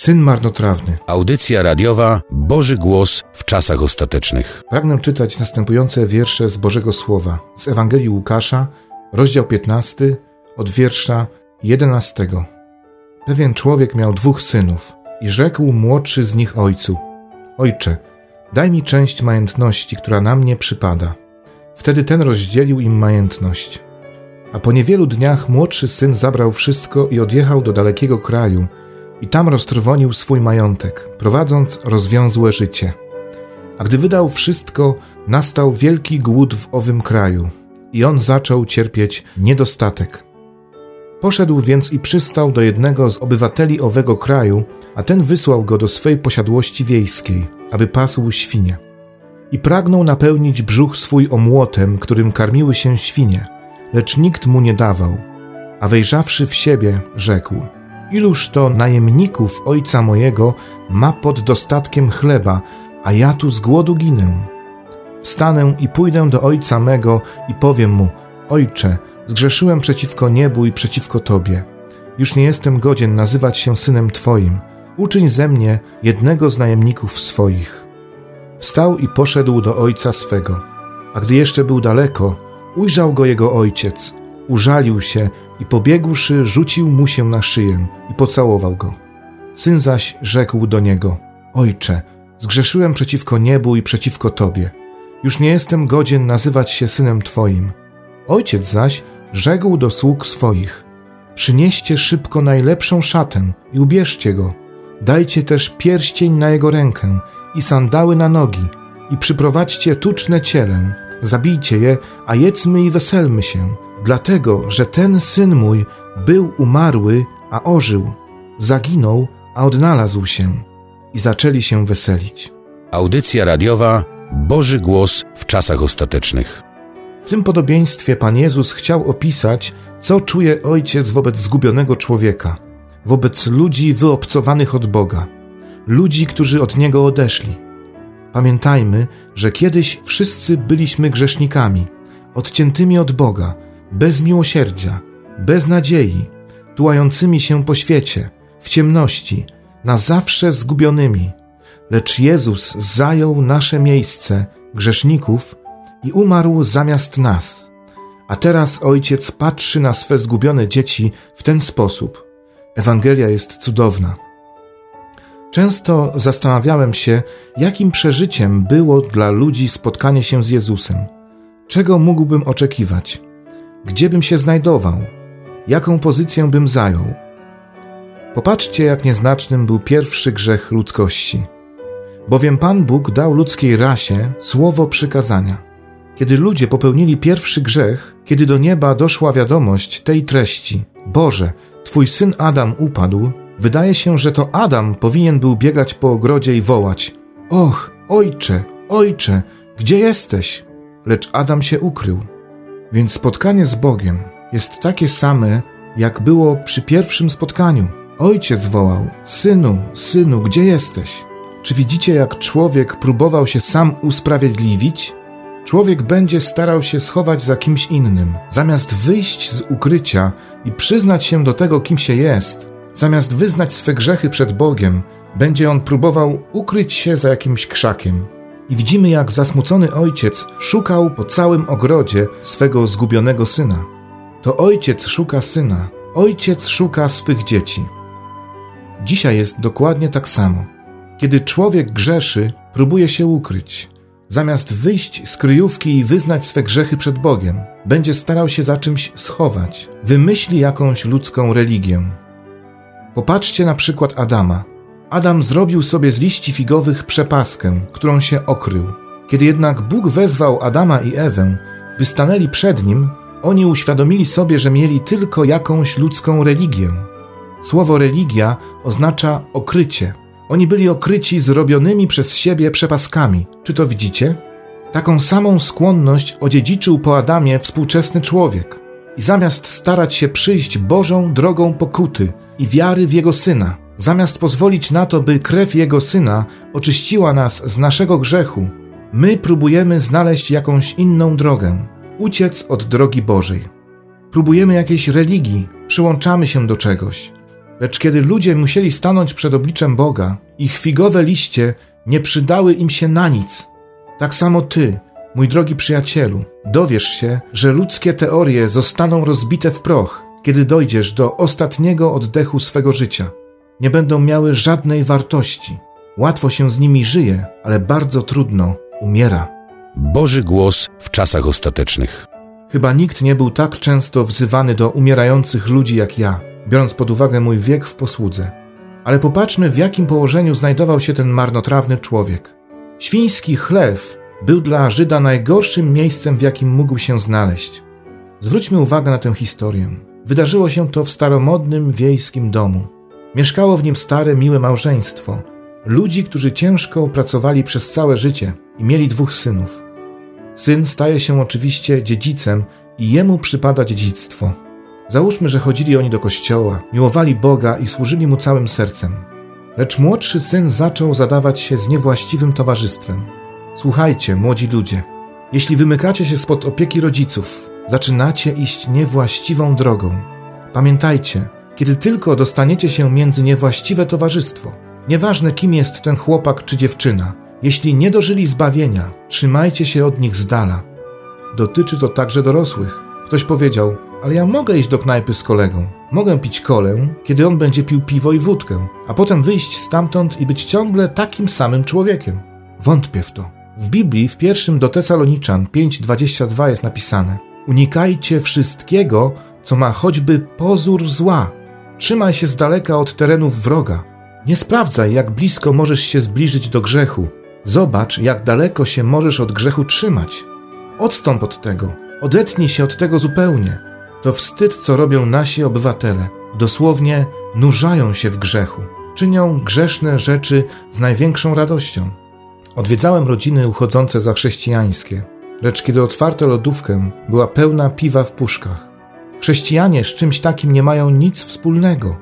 Syn marnotrawny. Audycja radiowa Boży Głos w czasach ostatecznych. Pragnę czytać następujące wiersze z Bożego Słowa z Ewangelii Łukasza, rozdział 15, od wiersza 11. Pewien człowiek miał dwóch synów i rzekł młodszy z nich ojcu: Ojcze, daj mi część majątności, która na mnie przypada. Wtedy ten rozdzielił im majątność. A po niewielu dniach młodszy syn zabrał wszystko i odjechał do dalekiego kraju i tam roztrwonił swój majątek, prowadząc rozwiązłe życie. A gdy wydał wszystko, nastał wielki głód w owym kraju i on zaczął cierpieć niedostatek. Poszedł więc i przystał do jednego z obywateli owego kraju, a ten wysłał go do swej posiadłości wiejskiej, aby pasł świnie. I pragnął napełnić brzuch swój omłotem, którym karmiły się świnie, lecz nikt mu nie dawał. A wejrzawszy w siebie, rzekł: Iluż to najemników ojca mojego ma pod dostatkiem chleba, a ja tu z głodu ginę. Wstanę i pójdę do ojca mego i powiem mu: Ojcze, zgrzeszyłem przeciwko niebu i przeciwko Tobie. Już nie jestem godzien nazywać się synem Twoim. Uczyń ze mnie jednego z najemników swoich. Wstał i poszedł do ojca swego. A gdy jeszcze był daleko, ujrzał go jego ojciec, użalił się i pobiegłszy, rzucił mu się na szyję i pocałował go. Syn zaś rzekł do niego: Ojcze, zgrzeszyłem przeciwko niebu i przeciwko Tobie. Już nie jestem godzien nazywać się synem Twoim. Ojciec zaś rzekł do sług swoich: Przynieście szybko najlepszą szatę i ubierzcie go. Dajcie też pierścień na jego rękę i sandały na nogi i przyprowadźcie tuczne ciele. Zabijcie je, a jedzmy i weselmy się, dlatego, że ten syn mój był umarły, a ożył, zaginął, a odnalazł się. I zaczęli się weselić. Audycja radiowa Boży Głos w czasach ostatecznych. W tym podobieństwie Pan Jezus chciał opisać, co czuje Ojciec wobec zgubionego człowieka, wobec ludzi wyobcowanych od Boga, ludzi, którzy od Niego odeszli. Pamiętajmy, że kiedyś wszyscy byliśmy grzesznikami, odciętymi od Boga, bez miłosierdzia, bez nadziei, tułającymi się po świecie, w ciemności, na zawsze zgubionymi. Lecz Jezus zajął nasze miejsce, grzeszników, i umarł zamiast nas. A teraz ojciec patrzy na swe zgubione dzieci w ten sposób. Ewangelia jest cudowna. Często zastanawiałem się, jakim przeżyciem było dla ludzi spotkanie się z Jezusem. Czego mógłbym oczekiwać? Gdzie bym się znajdował? Jaką pozycję bym zajął? Popatrzcie, jak nieznacznym był pierwszy grzech ludzkości. Bowiem Pan Bóg dał ludzkiej rasie słowo przykazania. Kiedy ludzie popełnili pierwszy grzech, kiedy do nieba doszła wiadomość tej treści: Boże, Twój syn Adam upadł, wydaje się, że to Adam powinien był biegać po ogrodzie i wołać: Och, ojcze, ojcze, gdzie jesteś? Lecz Adam się ukrył. Więc spotkanie z Bogiem jest takie same, jak było przy pierwszym spotkaniu. Ojciec wołał: Synu, synu, gdzie jesteś? Czy widzicie, jak człowiek próbował się sam usprawiedliwić? Człowiek będzie starał się schować za kimś innym, zamiast wyjść z ukrycia i przyznać się do tego, kim się jest. Zamiast wyznać swe grzechy przed Bogiem, będzie on próbował ukryć się za jakimś krzakiem. I widzimy, jak zasmucony ojciec szukał po całym ogrodzie swego zgubionego syna. To ojciec szuka syna, ojciec szuka swych dzieci. Dzisiaj jest dokładnie tak samo. Kiedy człowiek grzeszy, próbuje się ukryć Zamiast wyjść z kryjówki i wyznać swe grzechy przed Bogiem, będzie starał się za czymś schować. Wymyśli jakąś ludzką religię. Popatrzcie na przykład Adama. Adam zrobił sobie z liści figowych przepaskę, którą się okrył. Kiedy jednak Bóg wezwał Adama i Ewę, by stanęli przed nim, oni uświadomili sobie, że mieli tylko jakąś ludzką religię. Słowo religia oznacza okrycie, oni byli okryci zrobionymi przez siebie przepaskami. Czy to widzicie? Taką samą skłonność odziedziczył po Adamie współczesny człowiek. I zamiast starać się przyjść Bożą drogą pokuty i wiary w Jego Syna, zamiast pozwolić na to, by krew Jego Syna oczyściła nas z naszego grzechu, my próbujemy znaleźć jakąś inną drogę, uciec od drogi Bożej. Próbujemy jakiejś religii, przyłączamy się do czegoś, Lecz kiedy ludzie musieli stanąć przed obliczem Boga, ich figowe liście nie przydały im się na nic. Tak samo ty, mój drogi przyjacielu, dowiesz się, że ludzkie teorie zostaną rozbite w proch, kiedy dojdziesz do ostatniego oddechu swego życia. Nie będą miały żadnej wartości. Łatwo się z nimi żyje, ale bardzo trudno umiera. Boży głos w czasach ostatecznych. Chyba nikt nie był tak często wzywany do umierających ludzi jak ja, biorąc pod uwagę mój wiek w posłudze. Ale popatrzmy, w jakim położeniu znajdował się ten marnotrawny człowiek. Świński chlew był dla Żyda najgorszym miejscem, w jakim mógł się znaleźć. Zwróćmy uwagę na tę historię. Wydarzyło się to w staromodnym wiejskim domu. Mieszkało w nim stare, miłe małżeństwo, ludzi, którzy ciężko pracowali przez całe życie i mieli dwóch synów. Syn staje się oczywiście dziedzicem i jemu przypada dziedzictwo. Załóżmy, że chodzili oni do kościoła, miłowali Boga i służyli mu całym sercem. Lecz młodszy syn zaczął zadawać się z niewłaściwym towarzystwem. Słuchajcie, młodzi ludzie, jeśli wymykacie się spod opieki rodziców, zaczynacie iść niewłaściwą drogą. Pamiętajcie, kiedy tylko dostaniecie się między niewłaściwe towarzystwo, nieważne kim jest ten chłopak czy dziewczyna, jeśli nie dożyli zbawienia, trzymajcie się od nich z dala. Dotyczy to także dorosłych. Ktoś powiedział, ale ja mogę iść do knajpy z kolegą. Mogę pić kolę, kiedy on będzie pił piwo i wódkę, a potem wyjść stamtąd i być ciągle takim samym człowiekiem. Wątpię w to. W Biblii w pierwszym do Tesaloniczan 5:22 jest napisane: Unikajcie wszystkiego, co ma choćby pozór zła. Trzymaj się z daleka od terenów wroga. Nie sprawdzaj, jak blisko możesz się zbliżyć do grzechu. Zobacz, jak daleko się możesz od grzechu trzymać. Odstąp od tego. Odetnij się od tego zupełnie. To wstyd, co robią nasi obywatele. Dosłownie nurzają się w grzechu. Czynią grzeszne rzeczy z największą radością. Odwiedzałem rodziny uchodzące za chrześcijańskie, lecz kiedy otwarto lodówkę, była pełna piwa w puszkach. Chrześcijanie z czymś takim nie mają nic wspólnego.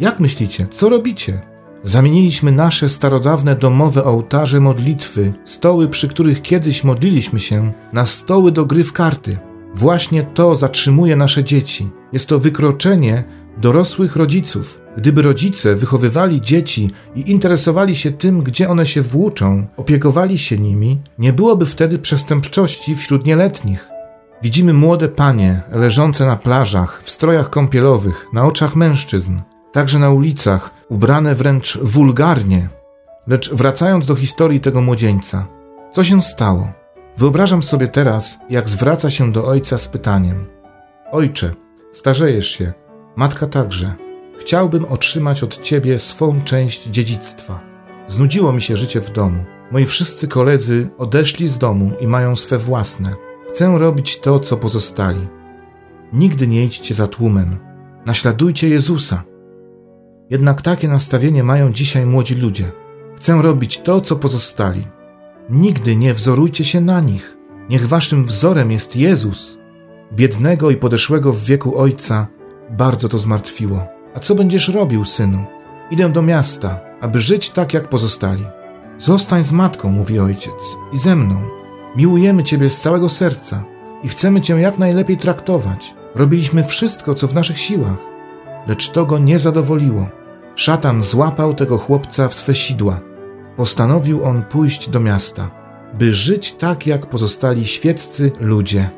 Jak myślicie, co robicie? Zamieniliśmy nasze starodawne domowe ołtarze modlitwy, stoły, przy których kiedyś modliliśmy się, na stoły do gry w karty. Właśnie to zatrzymuje nasze dzieci. Jest to wykroczenie dorosłych rodziców. Gdyby rodzice wychowywali dzieci i interesowali się tym, gdzie one się włóczą, opiekowali się nimi, nie byłoby wtedy przestępczości wśród nieletnich. Widzimy młode panie leżące na plażach, w strojach kąpielowych, na oczach mężczyzn, także na ulicach, ubrane wręcz wulgarnie. Lecz wracając do historii tego młodzieńca, co się stało? Wyobrażam sobie teraz, jak zwraca się do ojca z pytaniem: Ojcze, starzejesz się, matka także. Chciałbym otrzymać od ciebie swą część dziedzictwa. Znudziło mi się życie w domu. Moi wszyscy koledzy odeszli z domu i mają swe własne. Chcę robić to, co pozostali. Nigdy nie idźcie za tłumem. Naśladujcie Jezusa. Jednak takie nastawienie mają dzisiaj młodzi ludzie. Chcę robić to, co pozostali. Nigdy nie wzorujcie się na nich. Niech waszym wzorem jest Jezus. Biednego i podeszłego w wieku ojca bardzo to zmartwiło. A co będziesz robił, synu? Idę do miasta, aby żyć tak jak pozostali. Zostań z matką, mówi ojciec, i ze mną. Miłujemy Ciebie z całego serca i chcemy Cię jak najlepiej traktować. Robiliśmy wszystko, co w naszych siłach. Lecz to go nie zadowoliło. Szatan złapał tego chłopca w swe sidła. Postanowił on pójść do miasta, by żyć tak jak pozostali świeccy ludzie.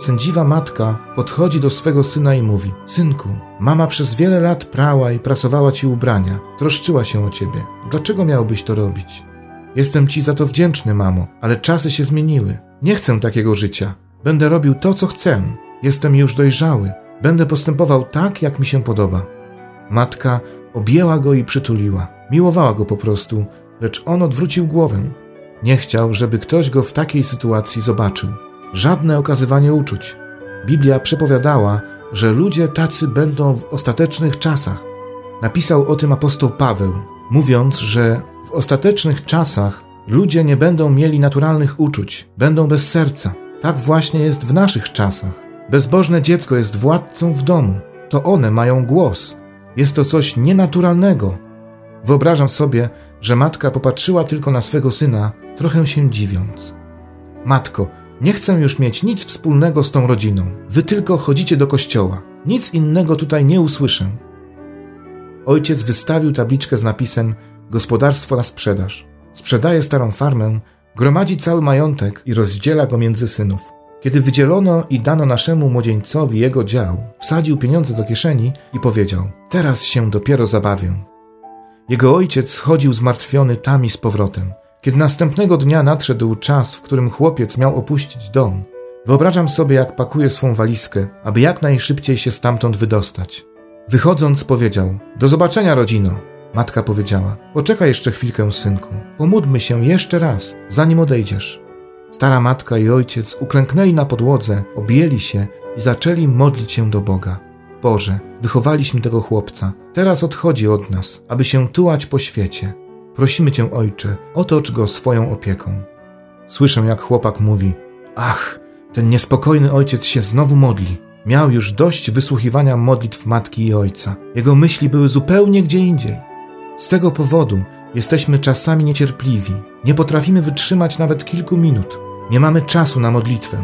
Sędziwa matka podchodzi do swego syna i mówi: Synku, mama przez wiele lat prała i prasowała ci ubrania, troszczyła się o ciebie. Dlaczego miałbyś to robić? Jestem ci za to wdzięczny, mamo, ale czasy się zmieniły. Nie chcę takiego życia. Będę robił to, co chcę. Jestem już dojrzały. Będę postępował tak, jak mi się podoba. Matka objęła go i przytuliła. Miłowała go po prostu, lecz on odwrócił głowę. Nie chciał, żeby ktoś go w takiej sytuacji zobaczył. Żadne okazywanie uczuć. Biblia przepowiadała, że ludzie tacy będą w ostatecznych czasach. Napisał o tym apostoł Paweł, mówiąc, że w ostatecznych czasach ludzie nie będą mieli naturalnych uczuć, będą bez serca. Tak właśnie jest w naszych czasach. Bezbożne dziecko jest władcą w domu. To one mają głos. Jest to coś nienaturalnego. Wyobrażam sobie, że matka popatrzyła tylko na swego syna, trochę się dziwiąc. Matko, nie chcę już mieć nic wspólnego z tą rodziną. Wy tylko chodzicie do kościoła. Nic innego tutaj nie usłyszę. Ojciec wystawił tabliczkę z napisem Gospodarstwo na sprzedaż. Sprzedaje starą farmę, gromadzi cały majątek i rozdziela go między synów. Kiedy wydzielono i dano naszemu młodzieńcowi jego dział, wsadził pieniądze do kieszeni i powiedział: Teraz się dopiero zabawię. Jego ojciec chodził zmartwiony tam i z powrotem. Kiedy następnego dnia nadszedł czas, w którym chłopiec miał opuścić dom, wyobrażam sobie, jak pakuje swą walizkę, aby jak najszybciej się stamtąd wydostać. Wychodząc, powiedział: Do zobaczenia, rodzino. Matka powiedziała: Poczekaj jeszcze chwilkę, synku. Pomódlmy się jeszcze raz, zanim odejdziesz. Stara matka i ojciec uklęknęli na podłodze, objęli się i zaczęli modlić się do Boga. Boże, wychowaliśmy tego chłopca. Teraz odchodzi od nas, aby się tułać po świecie. Prosimy Cię, Ojcze, otocz go swoją opieką. Słyszę, jak chłopak mówi: Ach, ten niespokojny ojciec się znowu modli. Miał już dość wysłuchiwania modlitw matki i ojca. Jego myśli były zupełnie gdzie indziej. Z tego powodu jesteśmy czasami niecierpliwi. Nie potrafimy wytrzymać nawet kilku minut. Nie mamy czasu na modlitwę.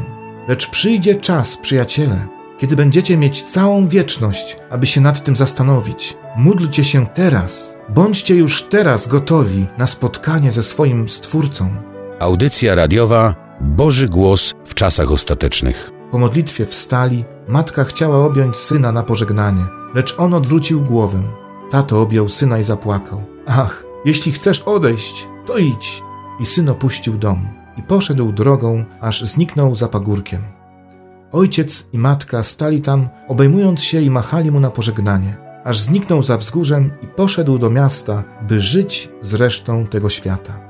Lecz przyjdzie czas, przyjaciele, kiedy będziecie mieć całą wieczność, aby się nad tym zastanowić. Módlcie się teraz. Bądźcie już teraz gotowi na spotkanie ze swoim Stwórcą. Audycja radiowa Boży Głos w czasach ostatecznych. Po modlitwie wstali, matka chciała objąć syna na pożegnanie, lecz on odwrócił głowę. Tato objął syna i zapłakał. Ach, jeśli chcesz odejść, to idź. I syn opuścił dom i poszedł drogą, aż zniknął za pagórkiem. Ojciec i matka stali tam, obejmując się i machali mu na pożegnanie, aż zniknął za wzgórzem i poszedł do miasta, by żyć z resztą tego świata.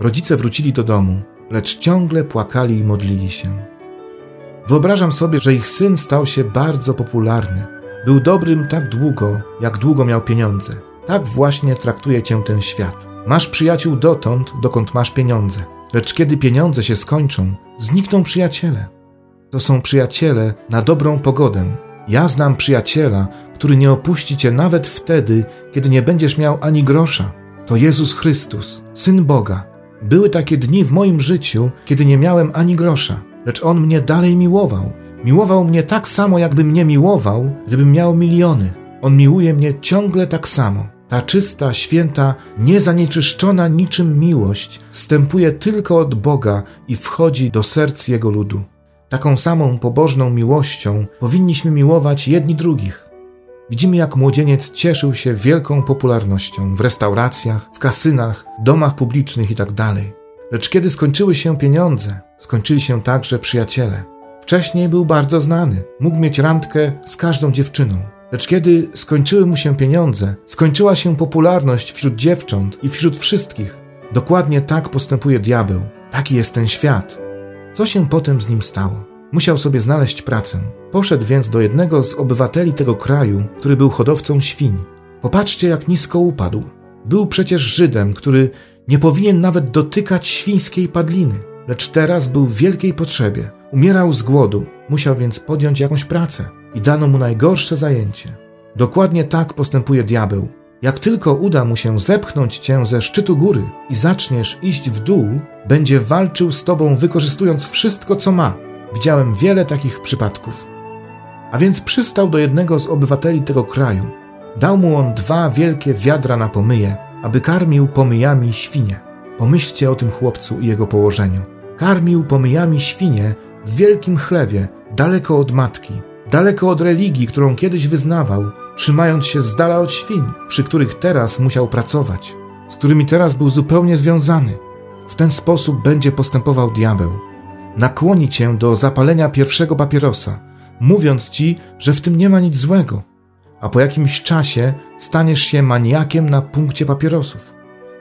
Rodzice wrócili do domu, lecz ciągle płakali i modlili się. Wyobrażam sobie, że ich syn stał się bardzo popularny. Był dobrym tak długo, jak długo miał pieniądze. Tak właśnie traktuje cię ten świat. Masz przyjaciół dotąd, dokąd masz pieniądze. Lecz kiedy pieniądze się skończą, znikną przyjaciele. To są przyjaciele na dobrą pogodę. Ja znam przyjaciela, który nie opuści cię nawet wtedy, kiedy nie będziesz miał ani grosza. To Jezus Chrystus, Syn Boga. Były takie dni w moim życiu, kiedy nie miałem ani grosza, lecz On mnie dalej miłował. Miłował mnie tak samo, jakby mnie miłował, gdybym miał miliony. On miłuje mnie ciągle tak samo. Ta czysta, święta, niezanieczyszczona niczym miłość stępuje tylko od Boga i wchodzi do serc Jego ludu. Taką samą pobożną miłością powinniśmy miłować jedni drugich. Widzimy, jak młodzieniec cieszył się wielką popularnością w restauracjach, w kasynach, domach publicznych itd. Tak Lecz kiedy skończyły się pieniądze, skończyli się także przyjaciele. Wcześniej był bardzo znany, mógł mieć randkę z każdą dziewczyną. Lecz kiedy skończyły mu się pieniądze, skończyła się popularność wśród dziewcząt i wśród wszystkich. Dokładnie tak postępuje diabeł. Taki jest ten świat. Co się potem z nim stało? Musiał sobie znaleźć pracę. Poszedł więc do jednego z obywateli tego kraju, który był hodowcą świń. Popatrzcie, jak nisko upadł. Był przecież Żydem, który nie powinien nawet dotykać świńskiej padliny, lecz teraz był w wielkiej potrzebie. Umierał z głodu, musiał więc podjąć jakąś pracę i dano mu najgorsze zajęcie. Dokładnie tak postępuje diabeł. Jak tylko uda mu się zepchnąć cię ze szczytu góry i zaczniesz iść w dół, będzie walczył z tobą, wykorzystując wszystko, co ma. Widziałem wiele takich przypadków. A więc przystał do jednego z obywateli tego kraju. Dał mu on dwa wielkie wiadra na pomyje, aby karmił pomyjami świnie. Pomyślcie o tym chłopcu i jego położeniu. Karmił pomyjami świnie w wielkim chlewie, daleko od matki, daleko od religii, którą kiedyś wyznawał, trzymając się z dala od świń, przy których teraz musiał pracować, z którymi teraz był zupełnie związany. W ten sposób będzie postępował diabeł. Nakłoni cię do zapalenia pierwszego papierosa, mówiąc ci, że w tym nie ma nic złego, a po jakimś czasie staniesz się maniakiem na punkcie papierosów.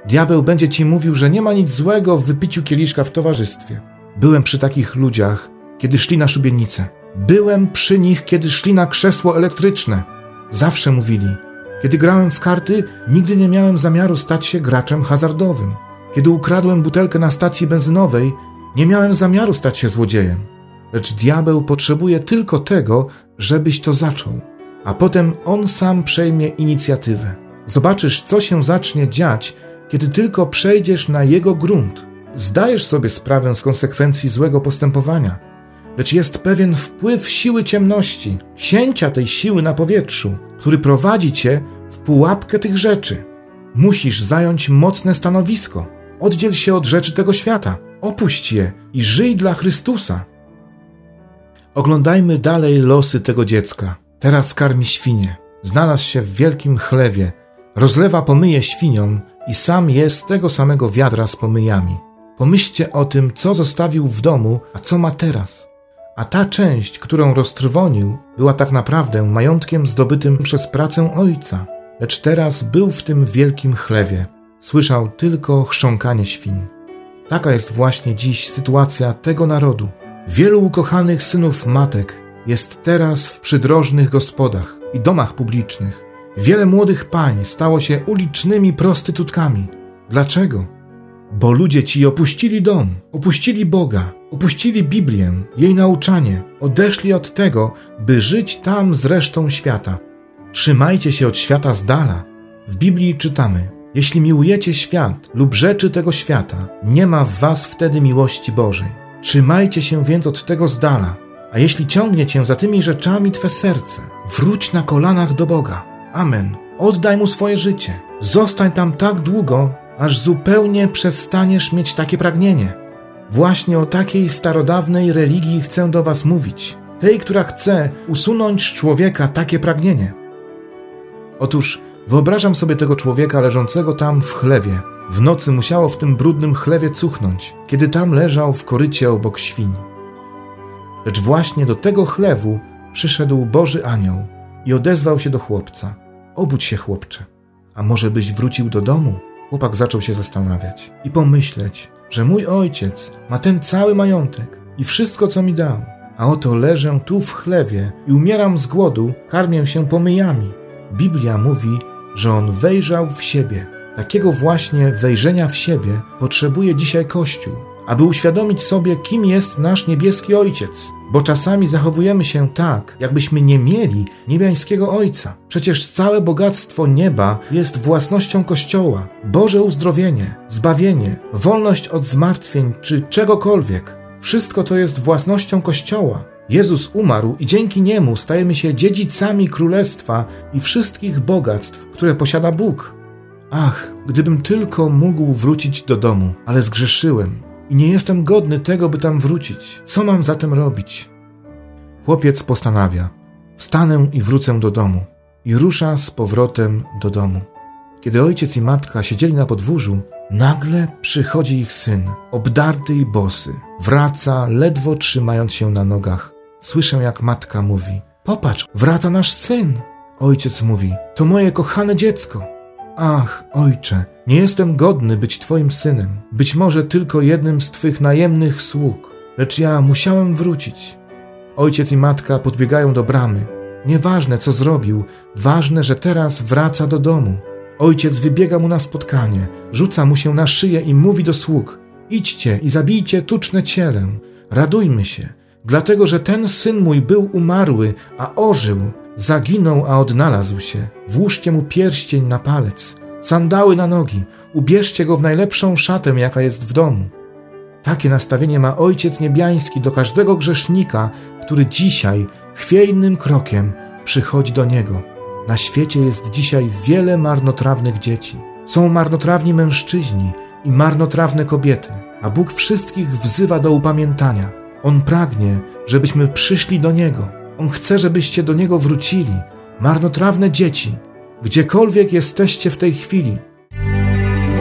Diabeł będzie ci mówił, że nie ma nic złego w wypiciu kieliszka w towarzystwie. Byłem przy takich ludziach, kiedy szli na szubienicę. Byłem przy nich, kiedy szli na krzesło elektryczne. Zawsze mówili: Kiedy grałem w karty, nigdy nie miałem zamiaru stać się graczem hazardowym. Kiedy ukradłem butelkę na stacji benzynowej, nie miałem zamiaru stać się złodziejem. Lecz diabeł potrzebuje tylko tego, żebyś to zaczął, a potem on sam przejmie inicjatywę. Zobaczysz, co się zacznie dziać, kiedy tylko przejdziesz na jego grunt. Zdajesz sobie sprawę z konsekwencji złego postępowania. lecz jest pewien wpływ siły ciemności, księcia tej siły na powietrzu, który prowadzi cię w pułapkę tych rzeczy. Musisz zająć mocne stanowisko. Oddziel się od rzeczy tego świata, opuść je i żyj dla Chrystusa. Oglądajmy dalej losy tego dziecka. Teraz karmi świnie. Znalazł się w wielkim chlewie. Rozlewa pomyje świniom i sam je z tego samego wiadra z pomyjami. Pomyślcie o tym, co zostawił w domu, a co ma teraz. A ta część, którą roztrwonił, była tak naprawdę majątkiem zdobytym przez pracę ojca. Lecz teraz był w tym wielkim chlewie. Słyszał tylko chrząkanie świń. Taka jest właśnie dziś sytuacja tego narodu. Wielu ukochanych synów matek jest teraz w przydrożnych gospodach i domach publicznych. Wiele młodych pań stało się ulicznymi prostytutkami. Dlaczego? Bo ludzie ci opuścili dom, opuścili Boga, opuścili Biblię, jej nauczanie, odeszli od tego, by żyć tam z resztą świata. Trzymajcie się od świata z dala. W Biblii czytamy: Jeśli miłujecie świat lub rzeczy tego świata, nie ma w was wtedy miłości Bożej. Trzymajcie się więc od tego z dala. A jeśli ciągnie cię za tymi rzeczami twe serce, wróć na kolanach do Boga. Amen. Oddaj mu swoje życie. Zostań tam tak długo, aż zupełnie przestaniesz mieć takie pragnienie. Właśnie o takiej starodawnej religii chcę do Was mówić. Tej, która chce usunąć z człowieka takie pragnienie. Otóż wyobrażam sobie tego człowieka leżącego tam w chlewie. W nocy musiało w tym brudnym chlewie cuchnąć, kiedy tam leżał w korycie obok świń. Lecz właśnie do tego chlewu przyszedł Boży Anioł i odezwał się do chłopca: Obudź się, chłopcze, a może byś wrócił do domu? Chłopak zaczął się zastanawiać i pomyśleć, że mój ojciec ma ten cały majątek i wszystko, co mi dał, a oto leżę tu w chlewie i umieram z głodu, karmię się pomyjami. Biblia mówi, że on wejrzał w siebie. Takiego właśnie wejrzenia w siebie potrzebuje dzisiaj Kościół, aby uświadomić sobie, kim jest nasz niebieski Ojciec. Bo czasami zachowujemy się tak, jakbyśmy nie mieli niebiańskiego Ojca. Przecież całe bogactwo nieba jest własnością Kościoła. Boże uzdrowienie, zbawienie, wolność od zmartwień czy czegokolwiek. Wszystko to jest własnością Kościoła. Jezus umarł i dzięki niemu stajemy się dziedzicami królestwa i wszystkich bogactw, które posiada Bóg. Ach, gdybym tylko mógł wrócić do domu, ale zgrzeszyłem i nie jestem godny tego, by tam wrócić. Co mam zatem robić? Chłopiec postanawia: Wstanę i wrócę do domu. I rusza z powrotem do domu. Kiedy ojciec i matka siedzieli na podwórzu, nagle przychodzi ich syn, obdarty i bosy. Wraca, ledwo trzymając się na nogach. Słyszę, jak matka mówi: Popatrz, wraca nasz syn. Ojciec mówi: To moje kochane dziecko. Ach, ojcze, nie jestem godny być Twoim synem, być może tylko jednym z Twych najemnych sług, lecz ja musiałem wrócić. Ojciec i matka podbiegają do bramy. Nieważne, co zrobił, ważne, że teraz wraca do domu. Ojciec wybiega mu na spotkanie, rzuca mu się na szyję i mówi do sług: Idźcie i zabijcie tuczne cielę, radujmy się, dlatego że ten syn mój był umarły, a ożył, zaginął, a odnalazł się. Włóżcie mu pierścień na palec, sandały na nogi, ubierzcie go w najlepszą szatę, jaka jest w domu. Takie nastawienie ma Ojciec Niebiański do każdego grzesznika, który dzisiaj chwiejnym krokiem przychodzi do Niego. Na świecie jest dzisiaj wiele marnotrawnych dzieci. Są marnotrawni mężczyźni i marnotrawne kobiety, a Bóg wszystkich wzywa do upamiętania. On pragnie, żebyśmy przyszli do Niego. On chce, żebyście do Niego wrócili. Marnotrawne dzieci, gdziekolwiek jesteście w tej chwili.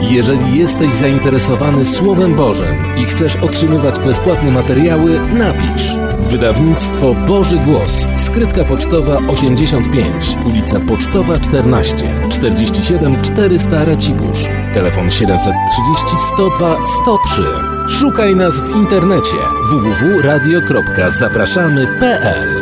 Jeżeli jesteś zainteresowany Słowem Bożym i chcesz otrzymywać bezpłatne materiały, napisz. Wydawnictwo Boży Głos. Skrytka pocztowa 85, ulica Pocztowa 14, 47 400 Racibórz. Telefon 730 102 103. Szukaj nas w internecie www.radio.zapraszamy.pl